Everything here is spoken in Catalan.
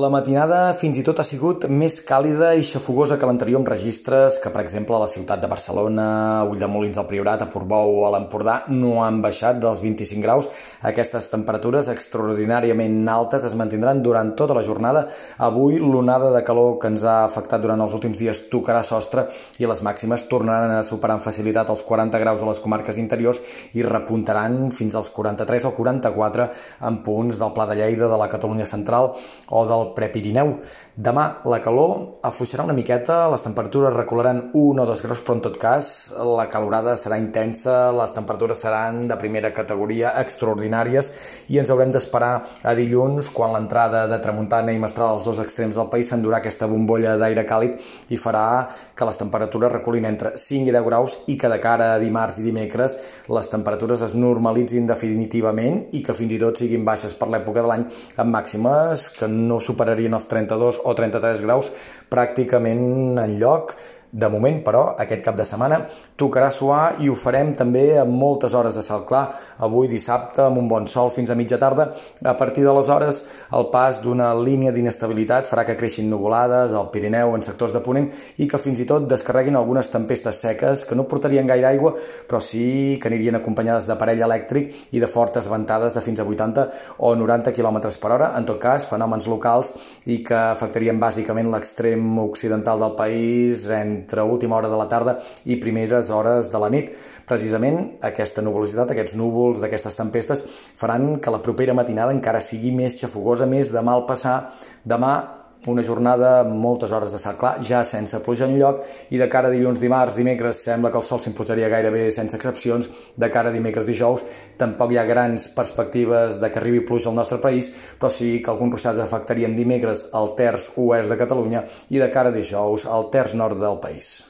La matinada fins i tot ha sigut més càlida i xafogosa que l'anterior amb registres que, per exemple, a la ciutat de Barcelona, a Ulldemolins al Priorat, a Portbou o a l'Empordà no han baixat dels 25 graus. Aquestes temperatures extraordinàriament altes es mantindran durant tota la jornada. Avui l'onada de calor que ens ha afectat durant els últims dies tocarà sostre i les màximes tornaran a superar amb facilitat els 40 graus a les comarques interiors i repuntaran fins als 43 o 44 en punts del Pla de Lleida, de la Catalunya Central o del Prepirineu. Demà la calor afluixarà una miqueta, les temperatures recolaran 1 o 2 graus, però en tot cas la calorada serà intensa, les temperatures seran de primera categoria extraordinàries i ens haurem d'esperar a dilluns quan l'entrada de tramuntana i mestral als dos extrems del país s'endurà aquesta bombolla d'aire càlid i farà que les temperatures reculin entre 5 i 10 graus i que de cara a dimarts i dimecres les temperatures es normalitzin definitivament i que fins i tot siguin baixes per l'època de l'any amb màximes que no superarien els 32 o 33 graus pràcticament en lloc de moment, però, aquest cap de setmana tocarà suar i ho farem també amb moltes hores de cel clar. Avui dissabte, amb un bon sol fins a mitja tarda. A partir d'aleshores, el pas d'una línia d'inestabilitat farà que creixin nuvolades al Pirineu en sectors de Ponent i que fins i tot descarreguin algunes tempestes seques que no portarien gaire aigua, però sí que anirien acompanyades d'aparell elèctric i de fortes ventades de fins a 80 o 90 km per hora. En tot cas, fenòmens locals i que afectarien bàsicament l'extrem occidental del país, en entre última hora de la tarda i primeres hores de la nit. Precisament aquesta nuvolositat, aquests núvols d'aquestes tempestes faran que la propera matinada encara sigui més xafogosa, més de mal passar. Demà una jornada amb moltes hores de cel clar, ja sense pluja en lloc, i de cara a dilluns, dimarts, dimecres, sembla que el sol s'imposaria gairebé sense excepcions, de cara a dimecres, dijous, tampoc hi ha grans perspectives de que arribi pluja al nostre país, però sí que alguns ruixats afectarien dimecres al terç oest de Catalunya i de cara a dijous al terç nord del país.